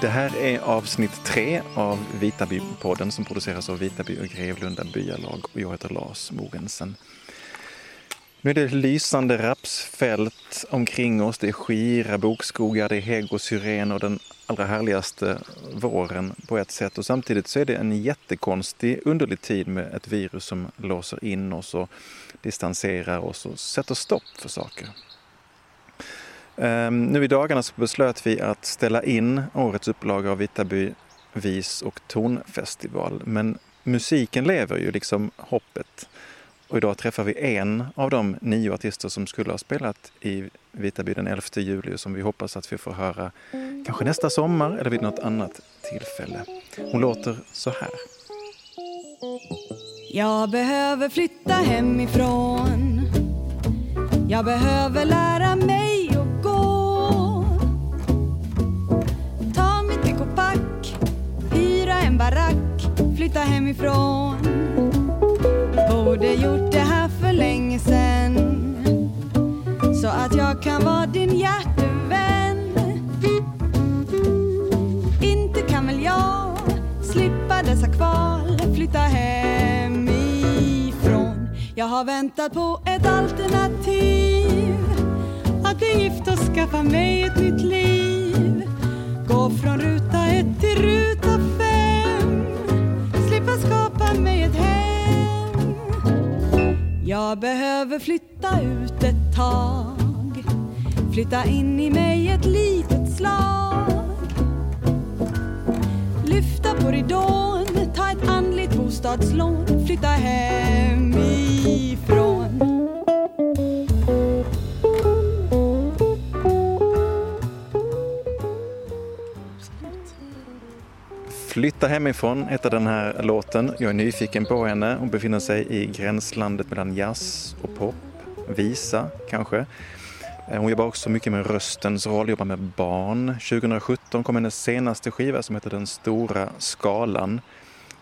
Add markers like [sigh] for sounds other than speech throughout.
Det här är avsnitt tre av Vitaby-podden som produceras av Vitaby och Grevlunda byalag och jag heter Lars Mogensen. Nu är det lysande rapsfält omkring oss, det är skira bokskogar, det är hägg och syren och den allra härligaste våren på ett sätt. Och samtidigt så är det en jättekonstig, underlig tid med ett virus som låser in oss och distanserar oss och sätter stopp för saker. Ehm, nu i dagarna så beslöt vi att ställa in årets upplaga av Vitaby vis och tonfestival. Men musiken lever ju, liksom hoppet. Och idag träffar vi en av de nio artister som skulle ha spelat i Vitaby den 11 juli och som vi hoppas att vi får höra kanske nästa sommar eller vid något annat tillfälle. Hon låter så här. Jag behöver flytta hemifrån Jag behöver lära Flytta hemifrån. Borde gjort det här för länge sen Så att jag kan vara din hjärtevän. Inte kan väl jag slippa dessa kval. Flytta hemifrån. Jag har väntat på ett alternativ. Att bli gift och skaffa mig ett nytt liv. Gå från ruta ett till ruta Jag behöver flytta ut ett tag. Flytta in i mig ett litet slag. Lyfta på ridån, ta ett andligt bostadslån. Flytta hem Flytta hemifrån heter den här låten. Jag är nyfiken på henne. Hon befinner sig i gränslandet mellan jazz och pop. Visa, kanske. Eh, Hon jobbar också mycket med röstens roll, jobbar med barn. 2017 kom hennes senaste skiva som heter Den stora skalan.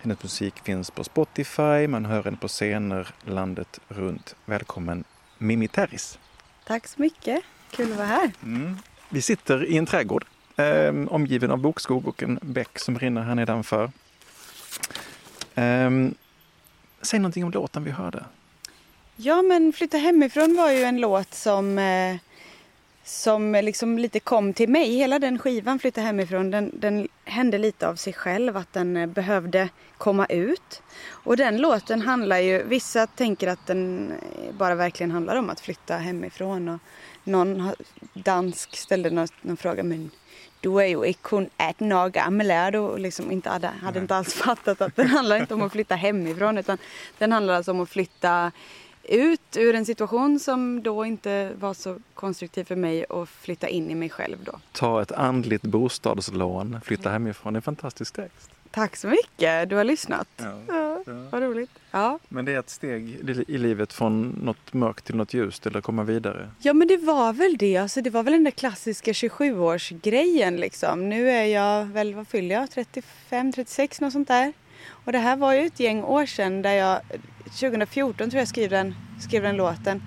Hennes musik finns på Spotify, man hör henne på scener landet runt. Välkommen Mimi Terris. Tack så mycket, kul att vara här Vi sitter i en trädgård eh, omgiven av bokskog och en bäck som rinner här nedanför. Eh, säg någonting om låten vi hörde. Ja, men Flytta hemifrån var ju en låt som, eh, som liksom lite kom till mig. Hela den skivan, Flytta hemifrån, den, den hände lite av sig själv. Att den eh, behövde komma ut. Och den låten handlar ju, vissa tänker att den eh, bara verkligen handlar om att flytta hemifrån. Och någon dansk ställde någon, någon fråga, men du är ju kun 18 år gammal är du? Liksom inte hade, hade inte alls [laughs] fattat att den handlar inte om att flytta hemifrån utan den handlar alltså om att flytta ut ur en situation som då inte var så konstruktiv för mig och flytta in i mig själv då. Ta ett andligt bostadslån, flytta hemifrån. Det är en fantastisk text. Tack så mycket, du har lyssnat. Ja, Ja, vad roligt. Ja. Men det är ett steg i- i livet från något mörkt till något ljust eller komma vidare. ja, men det var väl det. Alltså, det var väl den där klassiska 27-årsgrejen liksom. Nu är jag väl, vad fyller jag? 35, 36 något sånt där. Och det här var ju ett gäng år sedan där jag, 2014 tror jag skrev den, skrev den låten.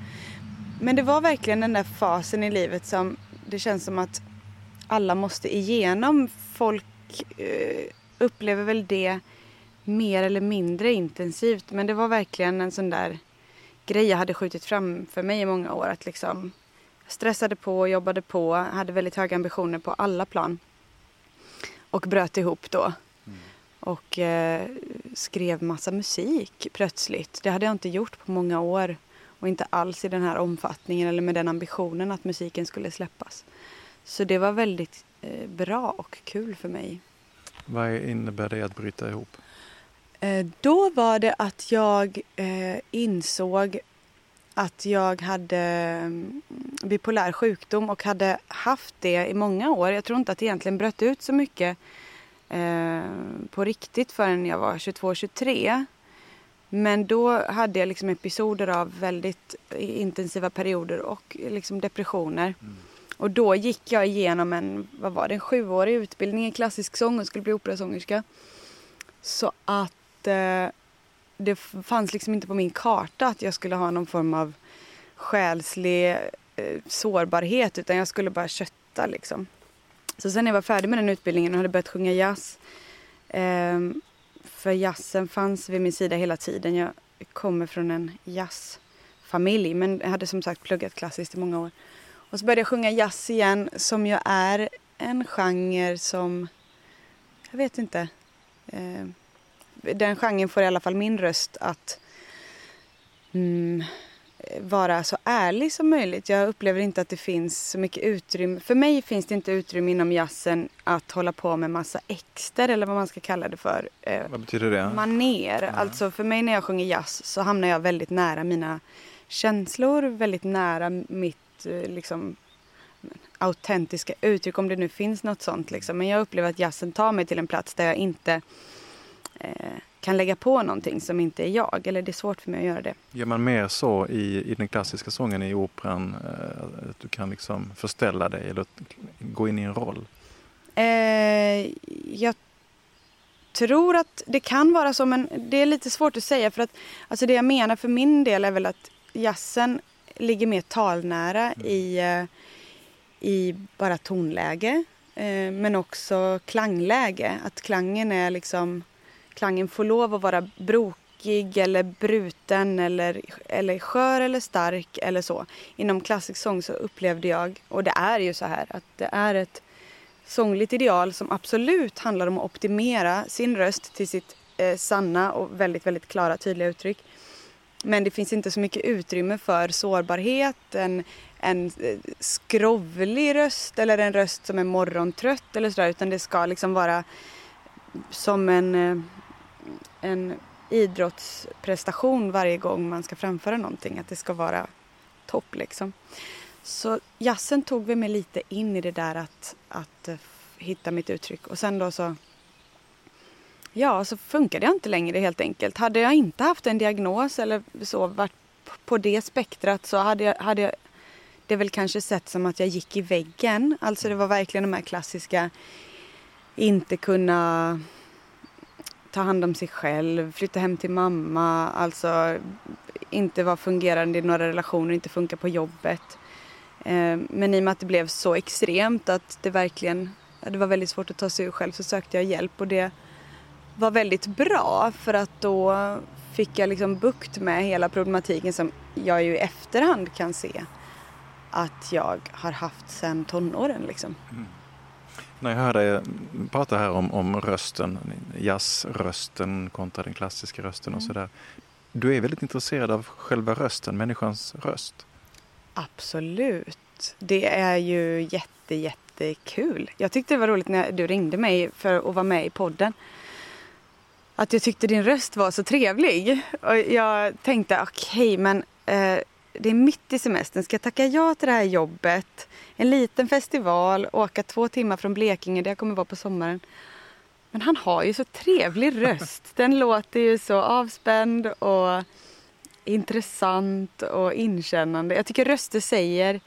Men det var verkligen den där fasen i livet som det känns som att alla måste igenom. Folk eh, upplever väl det mer eller mindre intensivt. Men det var verkligen en sån där grej jag hade skjutit fram för mig i många år. Att liksom stressade på, jobbade på, hade väldigt höga ambitioner på alla plan. Och bröt ihop då. Och eh, skrev massa musik plötsligt. Det hade jag inte gjort på många år. Och inte alls i den här omfattningen eller med den ambitionen att musiken skulle släppas. Så det var väldigt eh, bra och kul för mig. Vad innebär det att bryta ihop? Eh, Då var det att jag eh, insåg att jag hade mm, bipolär sjukdom och hade haft det i många år. Jag tror inte att det egentligen bröt ut så mycket eh, på riktigt förrän jag var 22-23. Men då hade jag liksom episoder av väldigt intensiva perioder och liksom depressioner. Och då gick jag igenom en, vad var det, en sjuårig utbildning i klassisk sång och skulle bli operasångerska. Så att eh, det fanns liksom inte på min karta att jag skulle ha någon form av själslig eh, sårbarhet utan jag skulle bara kötta liksom. Så sen när jag var färdig med den utbildningen och hade börjat sjunga jazz. Eh, för jazzen fanns vid min sida hela tiden. Jag kommer från en jazzfamilj men jag hade som sagt pluggat klassiskt i många år. Och så började jag sjunga jazz igen som ju är en genre som, jag vet inte. Eh, den genren får i alla fall min röst att mm, vara så ärlig som möjligt. Jag upplever inte att det finns så mycket utrymme. För mig finns det inte utrymme inom jazzen att hålla på med massa exter eller vad man ska kalla det för. Eh, vad betyder det? Maner. Ja. Alltså för mig när jag sjunger jazz så hamnar jag väldigt nära mina känslor, väldigt nära mitt liksom autentiska uttryck om det nu finns något sånt liksom. Men jag upplever att jazzen tar mig till en plats där jag inte eh, kan lägga på någonting som inte är jag. Eller det är svårt för mig att göra det. Gör man mer så i, i den klassiska sången i operan? Eh, att du kan liksom förställa dig eller gå in i en roll? Eh, jag tror att det kan vara så men det är lite svårt att säga för att alltså det jag menar för min del är väl att jazzen ligger mer talnära mm. i, eh, i bara tonläge eh, men också klangläge. Att klangen är liksom klangen får lov att vara brokig eller bruten eller, eller skör eller stark eller så. Inom klassisk sång så upplevde jag, och det är ju så här, att det är ett sångligt ideal som absolut handlar om att optimera sin röst till sitt eh, sanna och väldigt, väldigt klara, tydliga uttryck. Men det finns inte så mycket utrymme för sårbarhet, en, en eh, skrovlig röst eller en röst som är morgontrött eller sådär utan det ska liksom vara som en eh, en idrottsprestation varje gång man ska framföra någonting. Att det ska vara topp liksom. Så jazzen tog vi mig lite in i det där att, att eh, hitta mitt uttryck. Och sen då så Ja, så funkade jag inte längre helt enkelt. Hade jag inte haft en diagnos eller så varit på det spektrat så hade jag, hade jag det väl kanske sett som att jag gick i väggen. Alltså det var verkligen de här klassiska inte kunna ta hand om sig själv, flytta hem till mamma, alltså inte vara fungerande i några relationer, inte funka på jobbet. Eh, men i och med att det blev så extremt att det verkligen, det var väldigt svårt att ta sig ur själv så sökte jag hjälp och det var väldigt bra för att då fick jag liksom bukt med hela problematiken som jag ju i efterhand kan se att jag har haft sedan tonåren liksom. Mm. När jag hör dig prata här om, om rösten, jazzrösten kontra den klassiska rösten och mm. sådär. Du är väldigt intresserad av själva rösten, människans röst. Absolut. Det är ju jätte, jättekul. Jag tyckte det var roligt när du ringde mig för att vara med i podden. Att jag tyckte din röst var så trevlig. Och jag tänkte okej, okay, men eh, det är mitt i semestern. Ska jag tacka ja till det här jobbet? En liten festival, åka två timmar från Blekinge där jag kommer vara på sommaren. Men han har ju så trevlig röst. Den [laughs] låter ju så avspänd och intressant och inkännande. Jag tycker röster säger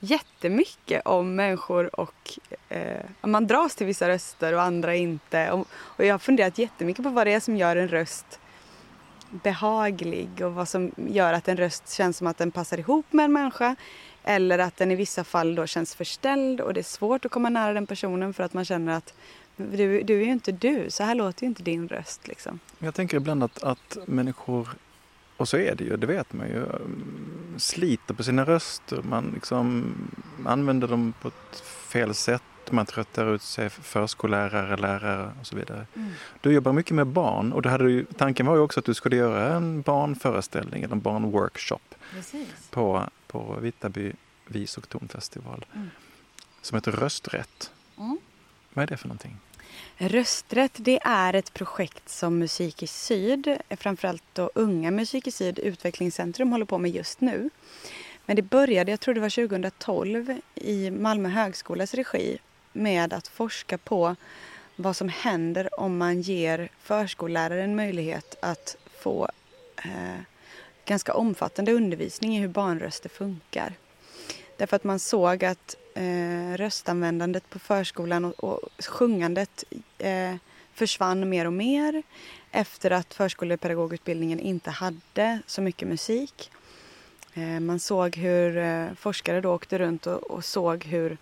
jättemycket om människor och eh, man dras till vissa röster och andra inte. Och, och jag har funderat jättemycket på vad det är som gör en röst behaglig och vad som gör att en röst känns som att den passar ihop med en människa. Eller att den i vissa fall då känns förställd och det är svårt att komma nära den personen för att man känner att du, du är ju inte du, så här låter ju inte din röst. Liksom. Jag tänker ibland att, att människor, och så är det ju, det vet man ju, sliter på sina röster. Man liksom använder dem på ett fel sätt man tröttar ut sig förskollärare, lärare och så vidare. Mm. Du jobbar mycket med barn och hade ju, tanken var ju också att du skulle göra en barnföreställning eller en barnworkshop Precis. på, på Vitaby vis och tonfestival mm. som heter Rösträtt. Mm. Vad är det för någonting? Rösträtt det är ett projekt som Musik i Syd, framförallt då Unga Musik i Syd utvecklingscentrum håller på med just nu. Men det började, jag tror det var 2012, i Malmö högskolas regi med att forska på vad som händer om man ger förskollärare en möjlighet att få eh, ganska omfattande undervisning i hur barnröster funkar. Därför att man såg att eh, röstanvändandet på förskolan och, och sjungandet eh, försvann mer och mer efter att förskolepedagogutbildningen inte hade så mycket musik. Eh, man såg hur eh, forskare då åkte runt och, och såg hur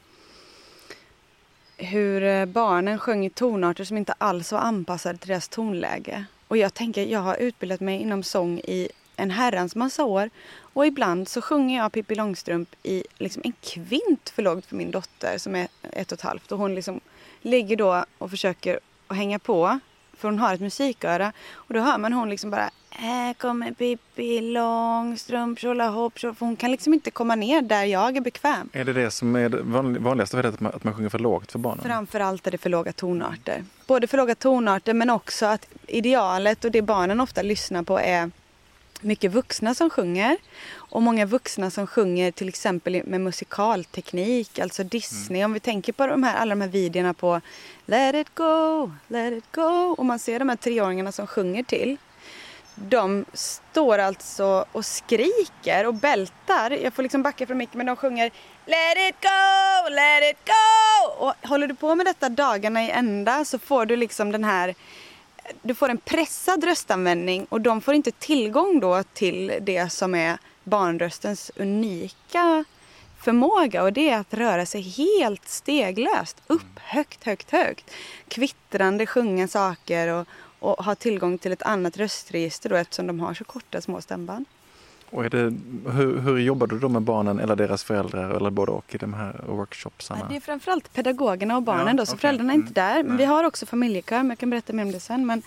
hur eh, barnen sjöng i tonarter som inte alls var anpassade till deras tonläge. Och jag tänker, jag har utbildat mig inom sång i en herrans massa år och ibland så sjunger jag Pippi Långstrump i liksom en kvint för lågt för min dotter som är ett och ett halvt och hon liksom ligger då och försöker att hänga på för hon har ett musiköra och då hör man hon liksom bara här kommer Pippi Långstrump, tjolahopp, för hon kan liksom inte komma ner där jag är bekväm. Är det det som är det vanligaste, att man, att man sjunger för lågt för barnen? Framförallt är det för låga tonarter. Både för låga tonarter men också att idealet och det barnen ofta lyssnar på är mycket vuxna som sjunger och många vuxna som sjunger till exempel med musikalteknik, alltså Disney. Mm. Om vi tänker på de här, alla de här videorna på Let it go, let it go och man ser de här treåringarna som sjunger till. De står alltså och skriker och bältar. Jag får liksom backa från micken men de sjunger Let it go, let it go! Och håller du på med detta dagarna i ända så får du liksom den här du får en pressad röstanvändning och de får inte tillgång då till det som är barnröstens unika förmåga och det är att röra sig helt steglöst upp högt, högt, högt. Kvittrande sjunga saker och, och ha tillgång till ett annat röstregister då eftersom de har så korta små stämband. Och det, hur, hur jobbar du då med barnen eller deras föräldrar eller både och i de här workshopsarna? Det är framförallt pedagogerna och barnen ja, då, så okay. föräldrarna är inte mm. där. Men vi har också familjekör, men jag kan berätta mer om det sen. Men,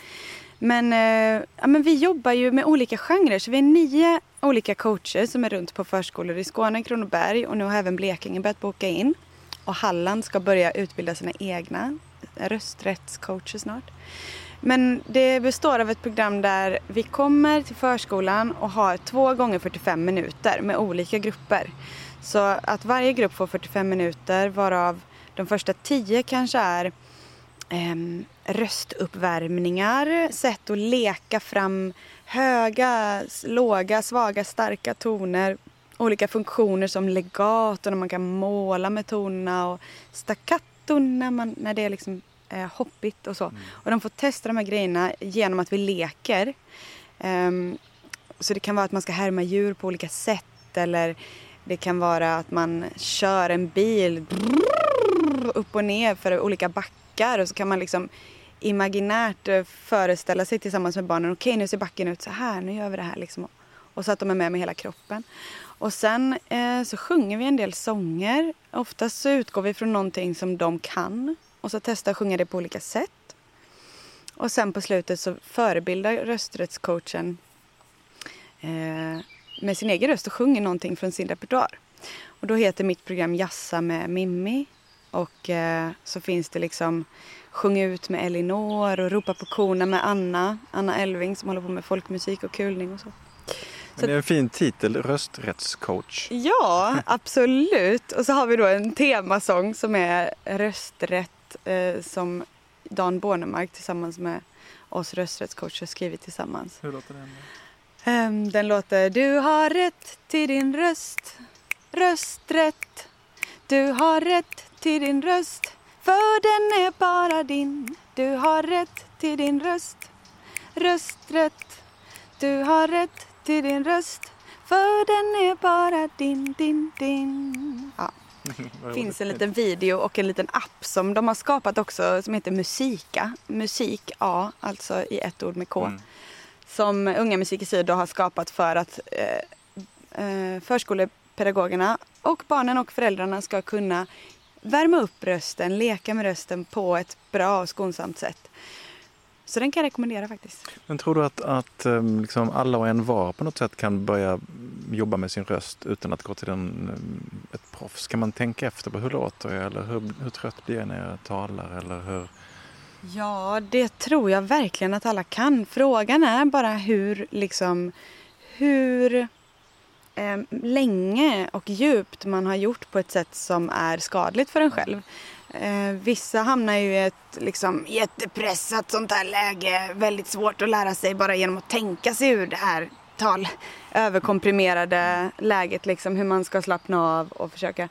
men, eh, ja, men vi jobbar ju med olika genrer, så vi är nio olika coacher som är runt på förskolor i Skåne, Kronoberg och nu har även Blekinge börjat boka in. Och Halland ska börja utbilda sina egna rösträttscoacher snart. Men det består av ett program där vi kommer till förskolan och har två gånger 45 minuter med olika grupper. Så att varje grupp får 45 minuter varav de första 10 kanske är eh, röstuppvärmningar, sätt att leka fram höga, låga, svaga, starka toner olika funktioner som legato när man kan måla med tonerna och staccato när, man, när det är liksom eh, hoppigt och så. Mm. Och de får testa de här grejerna genom att vi leker. Um, så det kan vara att man ska härma djur på olika sätt eller det kan vara att man kör en bil upp och ner för olika backar och så kan man liksom imaginärt eh, föreställa sig tillsammans med barnen. Okej, okay, nu ser backen ut så här, nu gör vi det här liksom. Och så att de är med med hela kroppen. Och sen eh, så sjunger vi en del sånger. Oftast så utgår vi från någonting som de kan. Och så testa att sjunga det på olika sätt. Och sen på slutet så förebildar rösträttscoachen eh, med sin egen röst och sjunger någonting från sin repertoar. Och då heter mitt program Jassa med Mimmi. Och eh, så finns det liksom Sjung ut med Elinor och Ropa på korna med Anna, Anna Elving som håller på med folkmusik och kulning och så. Men det är en fin titel, rösträttscoach. Ja, [laughs] absolut. Och så har vi då en temasång som är rösträtt eh, som Dan Bornemark tillsammans med oss rösträttscoacher skrivit tillsammans. Hur låter den? Um, den låter Du har rätt till din röst, rösträtt. Du har rätt till din röst, för den är bara din. Du har rätt till din röst, rösträtt. Du har rätt till din röst, för den är bara din, din, din. Ja. Finns en liten video och en liten app som de har skapat också som heter Musika. Musik A, alltså i ett ord med K. Mm. Som Unga Musik i Syd har skapat för att eh, eh, förskolepedagogerna och barnen och föräldrarna ska kunna värma upp rösten, leka med rösten på ett bra och skonsamt sätt. Så den kan jag rekommendera faktiskt. Men tror du att, att ehm, liksom alla och en var på något sätt kan börja jobba med sin röst utan att gå till en, ehm, ett proffs? Kan man tänka efter på hur låter jag eller hur, hur trött blir jag när jag talar eller hur? Ja, det tror jag verkligen att alla kan. Frågan är bara hur liksom hur eh, länge och djupt man har gjort på ett sätt som är skadligt för en själv. Eh, vissa hamnar ju i ett liksom, jättepressat sånt här läge. Väldigt svårt att lära sig bara genom att tänka sig ur det här tal överkomprimerade läget. Liksom, hur man ska slappna av och försöka.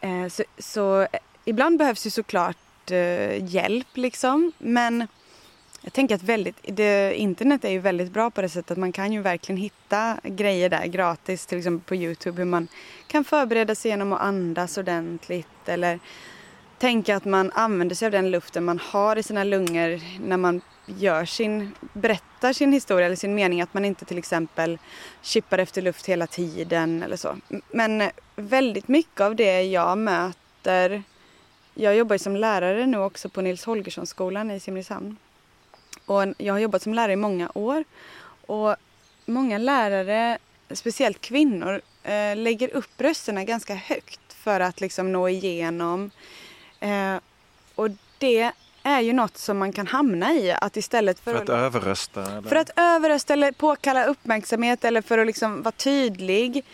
Eh, så, så eh, ibland behövs ju såklart eh, hjälp liksom. Men jag tänker att väldigt, det, internet är ju väldigt bra på det sättet att man kan ju verkligen hitta grejer där gratis, till exempel på Youtube, hur man kan förbereda sig genom att andas ordentligt eller tänka att man använder sig av den luften man har i sina lungor när man gör sin, berättar sin historia eller sin mening. Att man inte till exempel chippar efter luft hela tiden eller så. Men väldigt mycket av det jag möter jag jobbar ju som lärare nu också på Nils Holgersson-skolan i Simrishamn. Och jag har jobbat som lärare i många år. Och många lärare, speciellt kvinnor, eh, lägger upp rösterna ganska högt för att liksom nå igenom. Eh, och det är ju något som man kan hamna i. Att istället för, för att, att överrösta? Eller? För att överrösta eller påkalla uppmärksamhet eller för att liksom vara tydlig.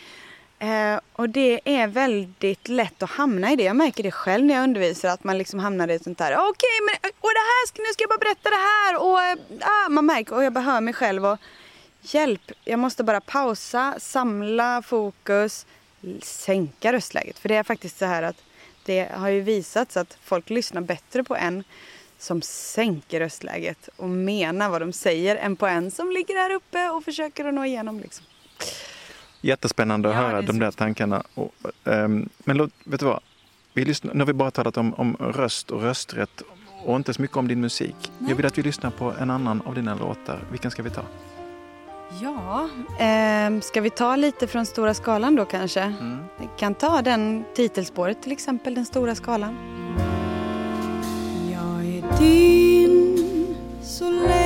Eh, och det är väldigt lätt att hamna i det. Jag märker det själv när jag undervisar att man liksom hamnar i sånt där okej okay, men och det här, nu ska jag bara berätta det här och ah, man märker och jag behöver mig själv och hjälp, jag måste bara pausa, samla fokus, sänka röstläget. För det är faktiskt så här att det har ju visats att folk lyssnar bättre på en som sänker röstläget och menar vad de säger än på en som ligger här uppe och försöker att nå igenom. Liksom. Jättespännande att ja, höra de där tankarna. Och, um, men låt, vet du vad? Vi lyssnar, nu har vi bara talat om, om röst och rösträtt och inte så mycket om din musik. Nej. Jag vill att vi lyssnar på en annan av dina låtar. Vilken ska vi ta? Ja, eh, ska vi ta lite från Stora skalan då kanske? Mm. Vi kan ta den titelspåret till exempel, Den stora skalan. Jag är din så länge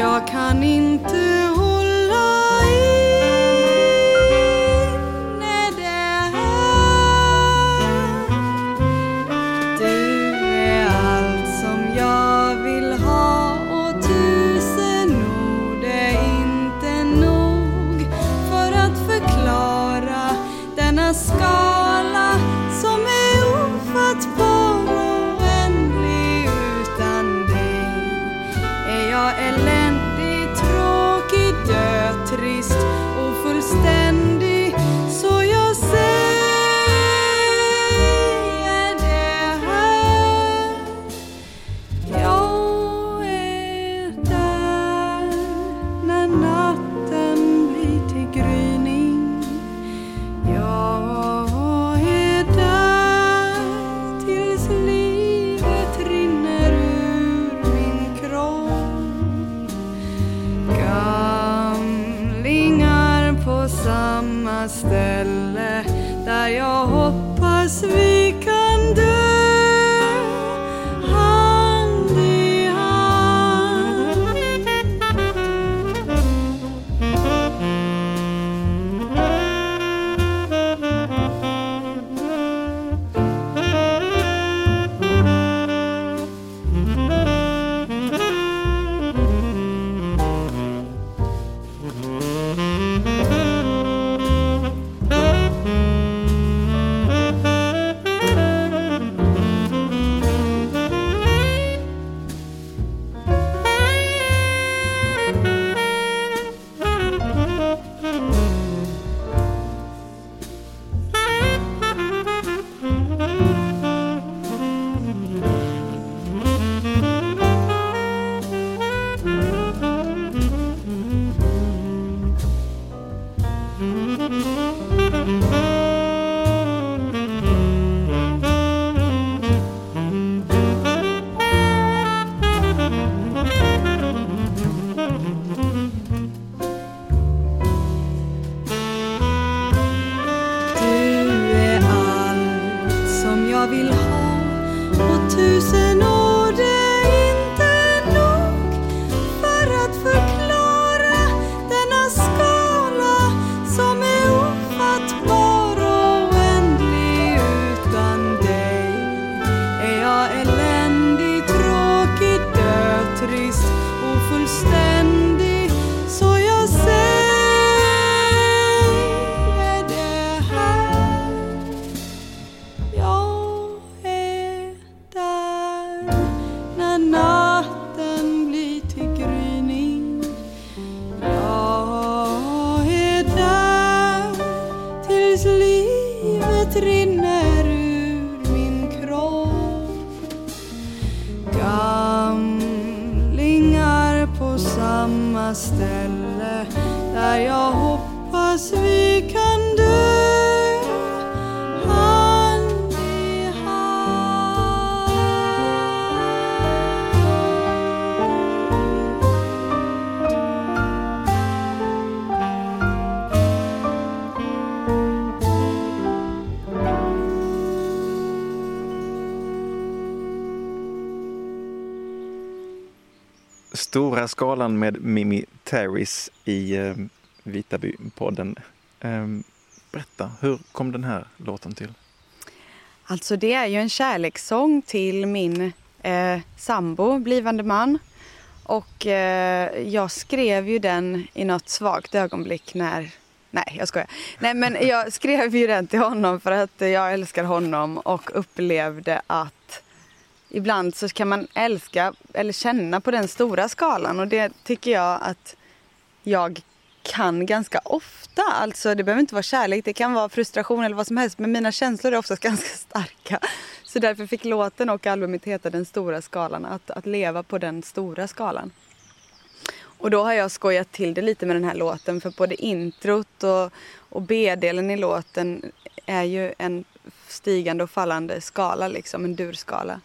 Jag kan inte ställe där jag hoppas vi Stora skalan med Mimi Terris i eh, Vitaby-podden. Eh, berätta, hur kom den här låten till? Alltså det är ju en kärlekssång till min eh, sambo, blivande man. Och eh, jag skrev ju den i något svagt ögonblick när Nej, jag skojar. Nej, men jag [laughs] skrev ju den till honom för att jag älskar honom och upplevde att ibland så kan man älska eller känna på den stora skalan och det tycker jag att jag kan ganska ofta. Alltså det behöver inte vara kärlek, det kan vara frustration eller vad som helst men mina känslor är oftast [laughs] ganska starka. Så därför fick låten och albumet heta Den stora skalan, att, att leva på den stora skalan. Och då har jag skojat till det lite med den här låten för både introt och, och B-delen i låten är ju en stigande och fallande skala, liksom en durskala.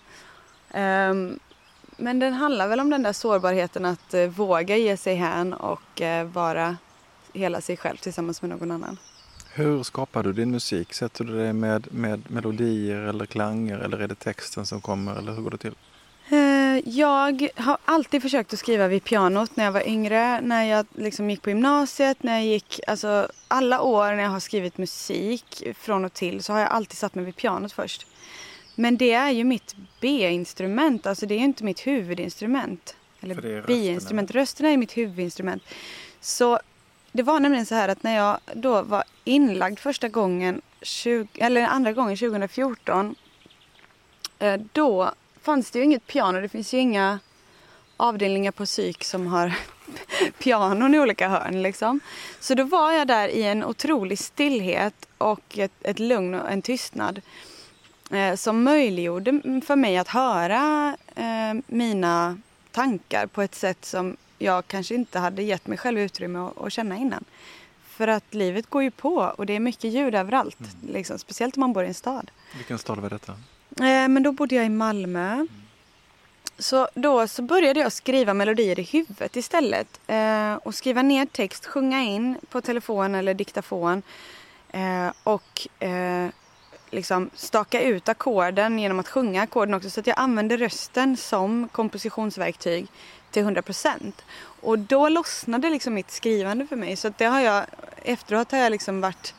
Um, men den handlar väl om den där sårbarheten att uh, våga ge sig hän och uh, vara hela sig själv tillsammans med någon annan. Hur skapar du din musik? Sätter du det med, med melodier eller klanger eller är det texten som kommer eller hur går det till? Uh, jag har alltid försökt att skriva vid pianot när jag var yngre, när jag liksom gick på gymnasiet, när jag gick, alltså alla år när jag har skrivit musik från och till så har jag alltid satt mig vid pianot först. Men det är ju mitt B-instrument, alltså det är ju inte mitt huvudinstrument. Eller B-instrument, rösterna är mitt huvudinstrument. Så det var nämligen så här att när jag då var inlagd första gången, 20, eller andra gången 2014, eh, då fanns det ju inget piano. Det finns ju inga avdelningar på psyk som har [laughs] pianon i olika hörn. Liksom. Så då var jag där i en otrolig stillhet och ett, ett lugn och en tystnad som möjliggjorde för mig att höra eh, mina tankar på ett sätt som jag kanske inte hade gett mig själv utrymme att, känna innan. För att livet går ju på och det är mycket ljud överallt. Mm. Liksom, speciellt om man bor i en stad. Vilken stad var detta? Eh, men då bodde jag i Malmö. Mm. Så då så började jag skriva melodier i huvudet istället. Eh, och skriva ner text, sjunga in på telefon eller diktafon. Eh, och eh, liksom staka ut ackorden genom att sjunga ackorden också. Så att jag använde rösten som kompositionsverktyg till 100 procent. Och då lossnade liksom mitt skrivande för mig. Så att det har jag, efteråt har jag liksom varit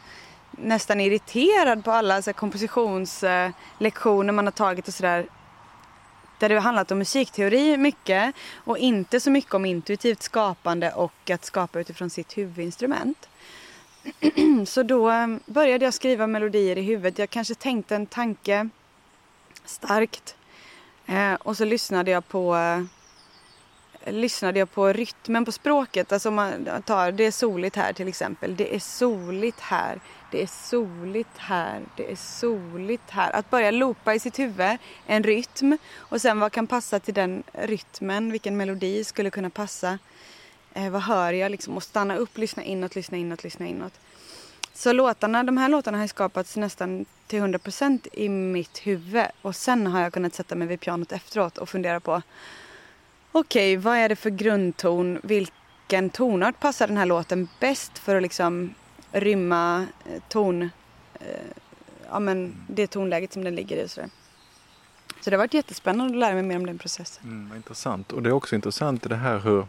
nästan irriterad på alla så här, kompositionslektioner man har tagit och sådär. Där det har handlat om musikteori mycket och inte så mycket om intuitivt skapande och att skapa utifrån sitt huvudinstrument. [clears throat] så då eh, började jag skriva melodier i huvudet. Jag kanske tänkte en tanke starkt. Eh, och så lyssnade jag på eh, lyssnade jag på rytmen på språket. Alltså man tar, det är soligt här till exempel. Det är soligt här. Det är soligt här. Det är soligt här. Att börja loopa i sitt huvud en rytm och sen vad kan passa till den rytmen? Vilken melodi skulle kunna passa? Eh, vad hör jag liksom? Och stanna upp, lyssna inåt, lyssna inåt, lyssna inåt. Så låtarna, de här låtarna har skapats nästan till 100% i mitt huvud och sen har jag kunnat sätta mig vid pianot efteråt och fundera på okej, okay, vad är det för grundton? Vilken tonart passar den här låten bäst för att liksom rymma eh, ton, eh, ja men det tonläget som den ligger i och sådär. Så det har varit jättespännande att lära mig mer om den processen. Mm, vad intressant. Och det är också intressant i det här hur,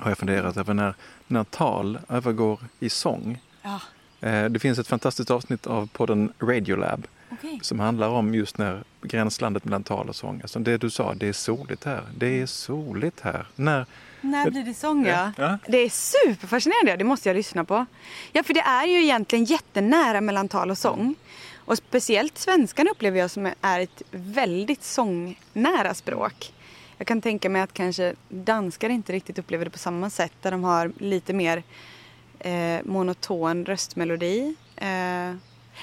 har jag funderat över, när, när tal övergår i sång. Ja. Eh, det finns ett fantastiskt avsnitt av podden Radiolab okay. som handlar om just när gränslandet mellan tal och sång. Alltså det du sa, det är soligt här. Det är soligt här. När, när blir det sång ja. ja. Det är superfascinerande, det måste jag lyssna på. Ja, för det är ju egentligen jättenära mellan tal och sång. Och speciellt svenskan upplever jag som är ett väldigt sångnära språk. Jag kan tänka mig att kanske danskar inte riktigt upplever det på samma sätt där de har lite mer eh, monoton röstmelodi. Eh,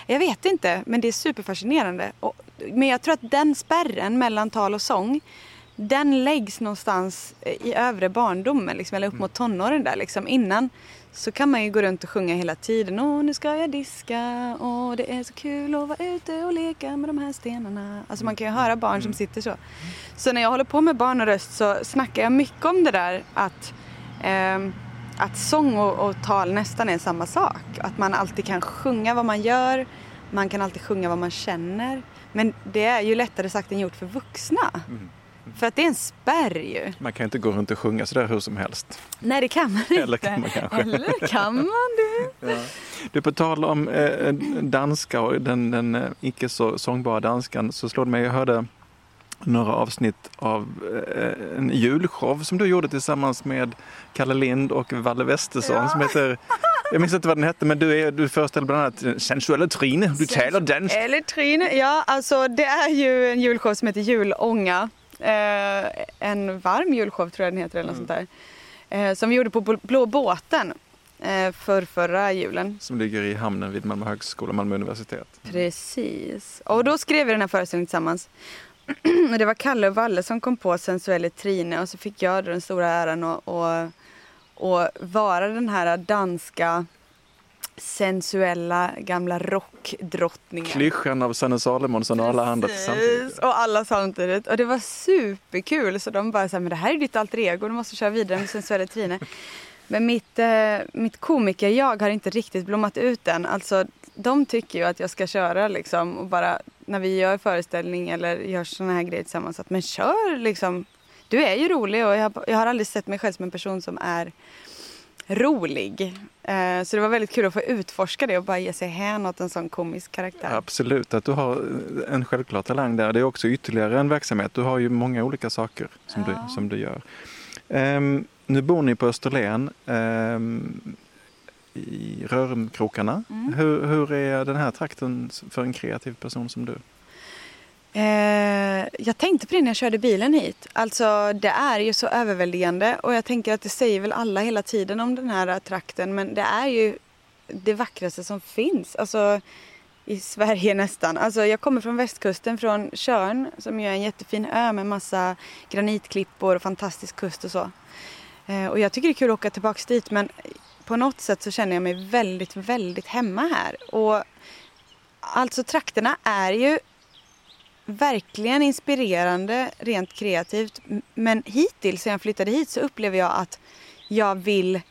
Jag vet inte, men det är superfascinerande. Och, men jag tror att den spärren mellan tal och sång den läggs någonstans i övre barndomen, liksom, eller upp mot tonåren där. Liksom. Innan så kan man ju gå runt och sjunga hela tiden. Åh, nu ska jag diska. Åh, det är så kul att vara ute och leka med de här stenarna. Alltså man kan ju höra barn som sitter så. Så när jag håller på med barn och röst så snackar jag mycket om det där att eh, att sång och, och tal nästan är samma sak. Att man alltid kan sjunga vad man gör, man kan alltid sjunga vad man känner. Men det är ju lättare sagt än gjort för vuxna. Mm. För att det är en spärr ju. Man kan inte gå runt och sjunga sådär hur som helst. Nej, det kan man inte. Eller kan man kanske. Eller kan man det? ja. Du, på tal om eh, danska och den, den eh, icke så sångbara danskan så slår det mig, jag hörde några avsnitt av eh, en julshow som du gjorde tillsammans med Kalle Lind och Valle Westesson ja. som heter jag minns inte vad den hette men du, är, du föreställer bland annat Sensuella Trine, du talar dansk. Eller Trine, ja alltså det är ju en julshow som heter Julånga. Eh, en varm julshow tror jag den heter eller något mm. sånt där. Eh, som vi gjorde på Blå båten eh, för förra julen. Som ligger i hamnen vid Malmö högskola, Malmö universitet. Precis. Och då skrev vi den här föreställningen tillsammans. [clears throat] det var Kalle och Valle som kom på Sensuelle Trine och så fick jag den stora äran att, att, att vara den här danska sensuella gamla rockdrottningen. Klyschan av Sanne Salomonsson och alla andra samtidigt. Och alla samtidigt. Och det var superkul så de bara sa men det här är ditt alter ego, du måste köra vidare med sensuella Trine. Men mitt, eh, mitt komiker-jag har inte riktigt blommat ut än. Alltså de tycker ju att jag ska köra liksom och bara när vi gör föreställning eller gör sådana här grejer tillsammans att men kör liksom. Du är ju rolig och jag, jag har aldrig sett mig själv som en person som är rolig. Eh, så det var väldigt kul att få utforska det och bara ge sig hän åt en sån komisk karaktär. Absolut, att du har en självklar talang där. Det är också ytterligare en verksamhet. Du har ju många olika saker som, ja. du, som du gör. Um, nu bor ni på Österlen. Um, i Rörumkrokarna. Mm. Hur, hur är den här trakten för en kreativ person som du? Eh, jag tänkte på det när jag körde bilen hit. Alltså det är ju så överväldigande och jag tänker att det säger väl alla hela tiden om den här trakten men det är ju det vackraste som finns. Alltså i Sverige [laughs] nästan. Alltså jag kommer från västkusten, från Tjörn som ju är en jättefin ö med massa granitklippor och fantastisk kust och så. Eh, och jag tycker det är kul att åka tillbaks dit men på något sätt så känner jag mig väldigt, väldigt hemma här. Och alltså trakterna är ju verkligen inspirerande rent kreativt. Men hittills sen jag flyttade hit så upplever jag att jag vill...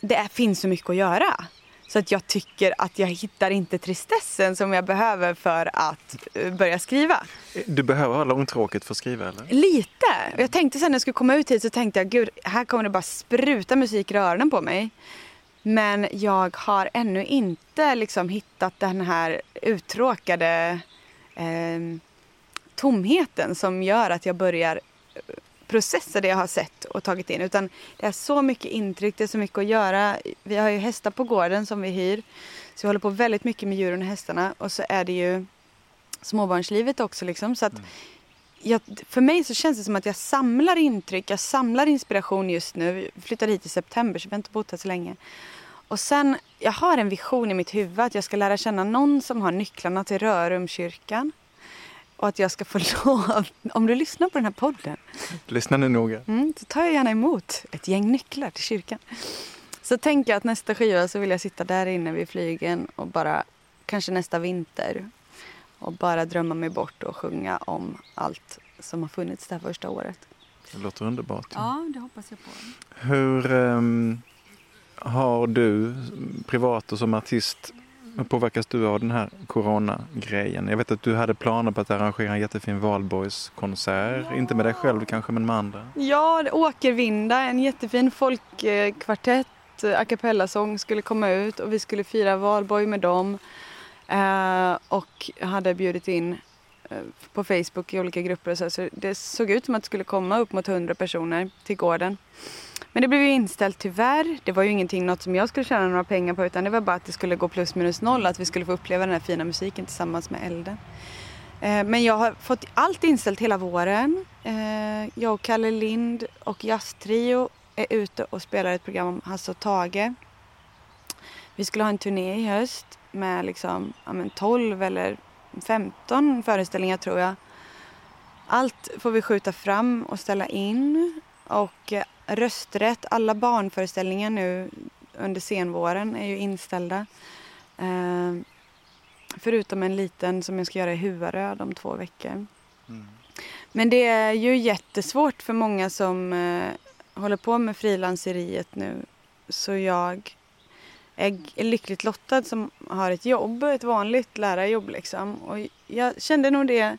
Det finns så mycket att göra. Så att jag tycker att jag hittar inte tristessen som jag behöver för att eh, börja skriva. Du behöver ha långtråkigt för att skriva eller? Lite. Jag tänkte sen när jag skulle komma ut hit så tänkte jag gud, här kommer det bara spruta musik i öronen på mig. Men jag har ännu inte liksom hittat den här uttråkade eh, tomheten som gör att jag börjar processa det jag har sett och tagit in. Utan det är så mycket intryck, det är så mycket att göra. Vi har ju hästar på gården som vi hyr. Så vi håller på väldigt mycket med djuren och hästarna. Och så är det ju småbarnslivet också liksom. Så att mm. jag, för mig så känns det som att jag samlar intryck, jag samlar inspiration just nu. Vi flyttade hit i september så vi har inte bott här så länge. Och sen, jag har en vision i mitt huvud att jag ska lära känna någon som har nycklarna till Rörumkyrkan och att jag ska få [laughs] lov, om du lyssnar på den här podden. Lyssna nu noga. Mm, så tar jag gärna emot ett gäng nycklar till kyrkan. Så tänker jag att nästa skiva så vill jag sitta där inne vid flygen och bara, kanske nästa vinter, och bara drömma mig bort och sjunga om allt som har funnits det här första året. Det låter underbart. Ja, det hoppas jag på. Hur um, har du privat och som artist påverkas du av den här coronagrejen? Jag vet att du hade planer på att arrangera en jättefin valborgskonsert. Ja. Inte med dig själv kanske, men med andra. Ja, Åkervinda, en jättefin folkkvartett, a cappella-sång skulle komma ut och vi skulle fira valborg med dem. Eh, och hade bjudit in eh, på Facebook i olika grupper och så, så det såg ut som att det skulle komma upp mot 100 personer till gården. Men det blev ju inställt tyvärr. Det var ju ingenting något som jag skulle tjäna några pengar på utan det var bara att det skulle gå plus minus noll, att vi skulle få uppleva den här fina musiken tillsammans med elden. Eh, men jag har fått allt inställt hela våren. Eh, jag och Kalle Lind och Jazztrio är ute och spelar ett program om Hasse och Tage. Vi skulle ha en turné i höst med liksom, ja, men 12 eller 15 föreställningar tror jag. Allt får vi skjuta fram och ställa in. Och eh, rösträtt, alla barnföreställningar nu under senvåren är ju inställda. Eh, förutom en liten som jag ska göra i Huvaröd om två veckor. Mm. Men det är ju jättesvårt för många som eh, håller på med frilanseriet nu. Så jag är lyckligt lottad som har ett jobb, ett vanligt lärarjobb liksom. Och jag kände nog det,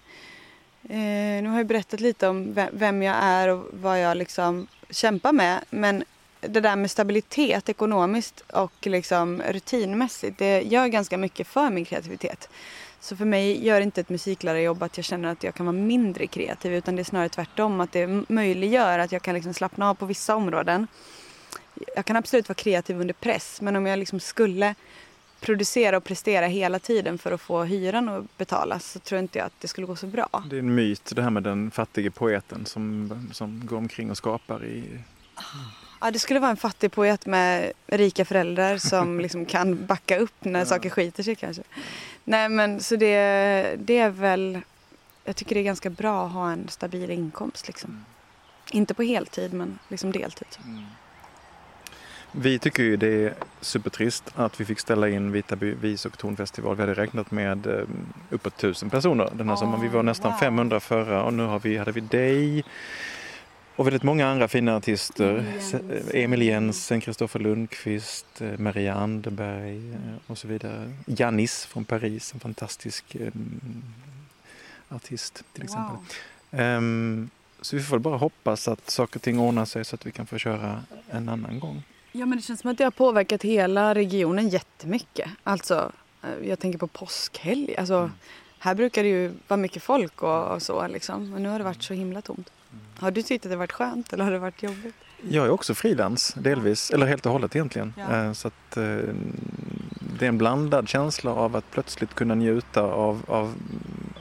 eh, nu har jag berättat lite om vem jag är och vad jag liksom kämpar med. Men det där med stabilitet ekonomiskt och liksom rutinmässigt, det gör ganska mycket för min kreativitet. Så för mig gör inte ett musiklärarjobb att jag känner att jag kan vara mindre kreativ utan det är snarare tvärtom att det möjliggör att jag kan liksom slappna av på vissa områden. Jag kan absolut vara kreativ under press men om jag liksom skulle producera och prestera hela tiden för att få hyran att betalas så tror inte jag att det skulle gå så bra. Det är en myt det här med den fattige poeten som, som går omkring och skapar i... Ja, det skulle vara en fattig poet med rika föräldrar som [laughs] liksom kan backa upp när ja. saker skiter sig kanske. Nej men så det, det är väl, jag tycker det är ganska bra att ha en stabil inkomst liksom. Mm. Inte på heltid men liksom deltid. Mm. Vi tycker ju det är supertrist att vi fick ställa in Vitaby vis och tonfestival. Vi hade räknat med eh, uppåt tusen personer den här oh, sommaren. Vi var nästan wow. 500 förra och nu har vi, hade vi dig och väldigt många andra fina artister. Emil Jensen, Kristoffer Lundqvist, eh, Maria Anderberg eh, och så vidare. Janis från Paris, en fantastisk um, artist till exempel. Wow. Um, så vi får bara hoppas att saker och ting ordnar sig så att vi kan få köra en annan gång. Ja men det känns som att det har påverkat hela regionen jättemycket. Alltså, eh, jag tänker på påskhelg. Alltså, mm. Här brukar det ju vara mycket folk och, och så liksom. Men nu har det varit så himla tomt. Har du tyckt att det varit skönt eller har det varit jobbigt? Jag är också frilans delvis, eller helt och hållet egentligen. Ja. Eh, så att, eh, det är en blandad känsla av att plötsligt kunna njuta av, av,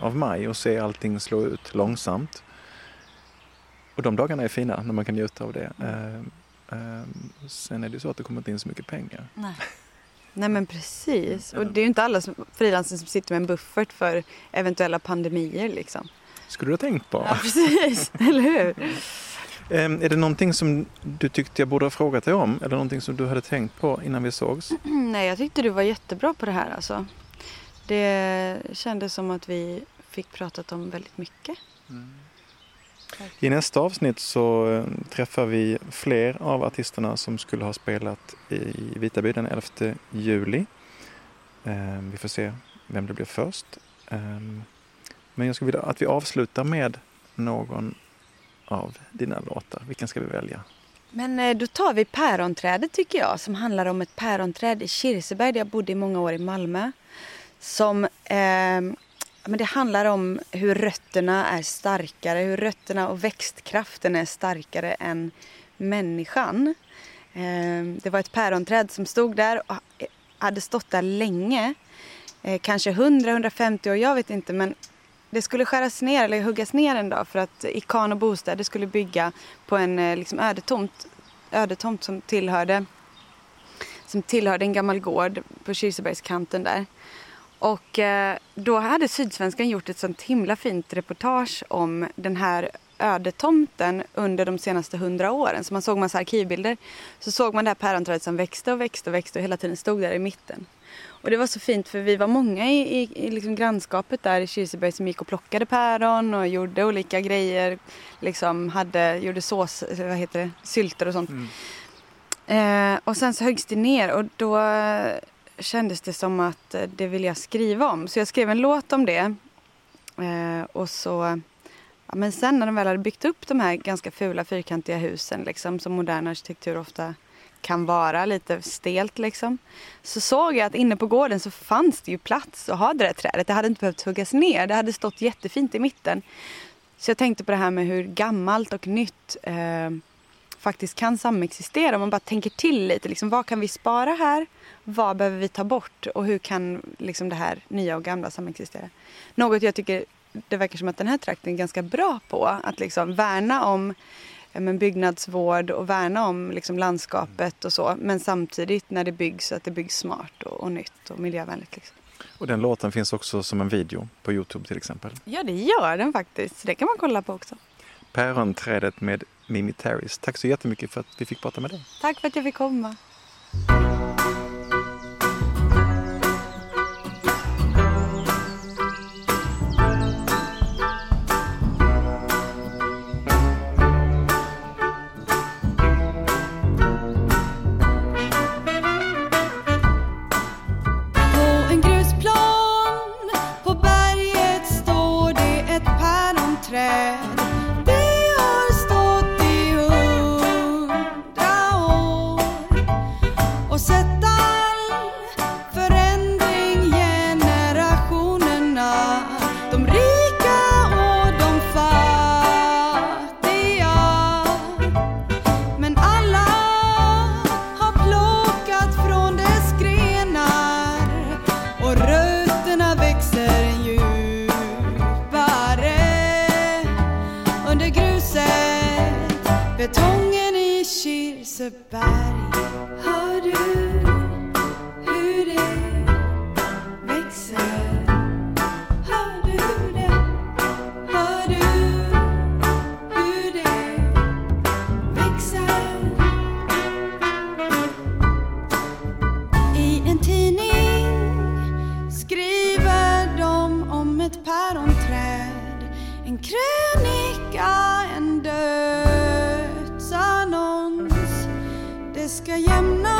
av maj och se allting slå ut långsamt. Och de dagarna är fina när man kan njuta av det. Mm. Sen är det så att det kommer inte in så mycket pengar. Nej. [laughs] Nej men precis. Och det är ju inte alla frilansare som sitter med en buffert för eventuella pandemier liksom skulle du ha tänkt på. Ja, precis, [laughs] eller hur? Ehm, är det någonting som du tyckte jag borde ha frågat dig om eller någonting som du hade tänkt på innan vi sågs? [clears throat] Nej, jag tyckte du var jättebra på det här alltså. Det kändes som att vi fick pratat om väldigt mycket. Mm. I nästa avsnitt så eh, träffar vi fler av artisterna som skulle ha spelat i Vitaby den 11 juli. Ehm, vi får se vem det blir först. Ehm, men jag skulle vilja att vi avslutar med någon av dina låtar. Vilken ska vi välja? Men eh, då tar vi Päronträdet tycker jag som handlar om ett päronträd i Kirseberg där jag bodde i många år i Malmö. Som, eh, men det handlar om hur rötterna är starkare, hur rötterna och växtkraften är starkare än människan. Ehm, det var ett päronträd som stod där och hade stått där länge. Eh, kanske 100-150 år, jag vet inte men det skulle skäras ner eller huggas ner en dag för att Ikan och bostäder skulle bygga på en eh, liksom, ödetomt, ödetomt som tillhörde som tillhörde en gammal gård på Kirsebergskanten där. Och eh, då hade Sydsvenskan gjort ett sånt himla fint reportage om den här ödetomten under de senaste hundra åren. Så man såg massa arkivbilder. Så såg man det här päronträdet som växte och växte och växte och hela tiden stod där i mitten. Och det var så fint för vi var många i, i, i liksom grannskapet där i Kirseberg som gick och plockade päron och gjorde olika grejer. Liksom hade, gjorde sås, vad heter det, sylter och sånt. Mm. Eh, och sen så höggs det ner och då kändes det som att eh, det vill jag skriva om. Så jag skrev en låt om det. Eh, och så, ja, men sen när de väl hade byggt upp de här ganska fula fyrkantiga husen liksom, som modern arkitektur ofta kan vara lite stelt liksom. Så såg jag att inne på gården så fanns det ju plats att ha det där trädet. Det hade inte behövt huggas ner. Det hade stått jättefint i mitten. Så jag tänkte på det här med hur gammalt och nytt eh, faktiskt kan samexistera. Om man bara tänker till lite. Liksom, vad kan vi spara här? Vad behöver vi ta bort? Och hur kan liksom, det här nya och gamla samexistera? Något jag tycker det verkar som att den här trakten är ganska bra på. Att liksom värna om men byggnadsvård och värna om liksom landskapet och så. Men samtidigt när det byggs att det byggs smart och, och nytt och miljövänligt. Liksom. Och den låten finns också som en video på Youtube till exempel. Ja, det gör den faktiskt. Så det kan man kolla på också. Päronträdet med Mimi Terris. Tack så jättemycket för att vi fick prata med dig. Tack för att jag fick komma. Ett päronträd, en krönika, en dödsannons. Det ska jämna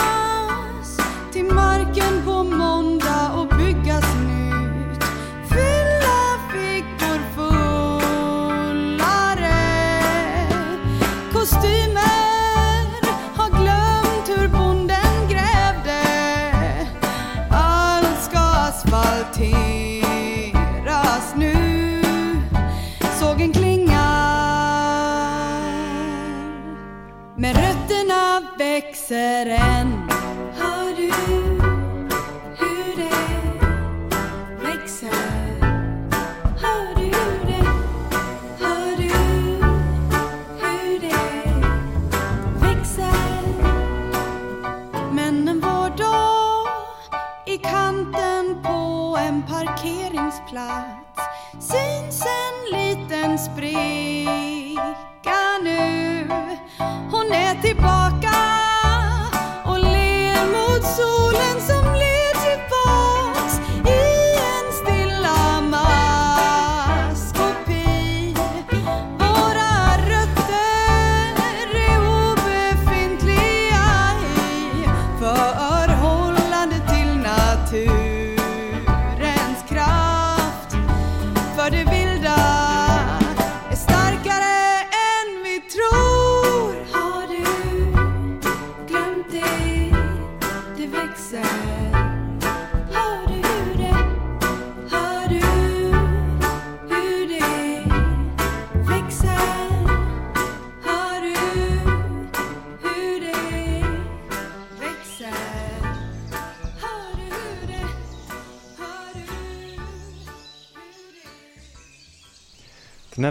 Hör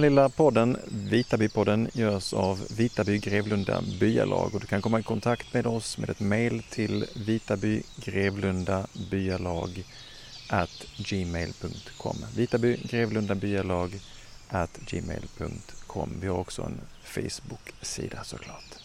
lilla podden, Vitabypodden, görs av Vitaby Grevlunda byalag och du kan komma i kontakt med oss med ett mejl till vitabygrevlundabyalag at gmail.com. Vitaby Grevlunda byalag at gmail.com. Vi har också en Facebook-sida såklart.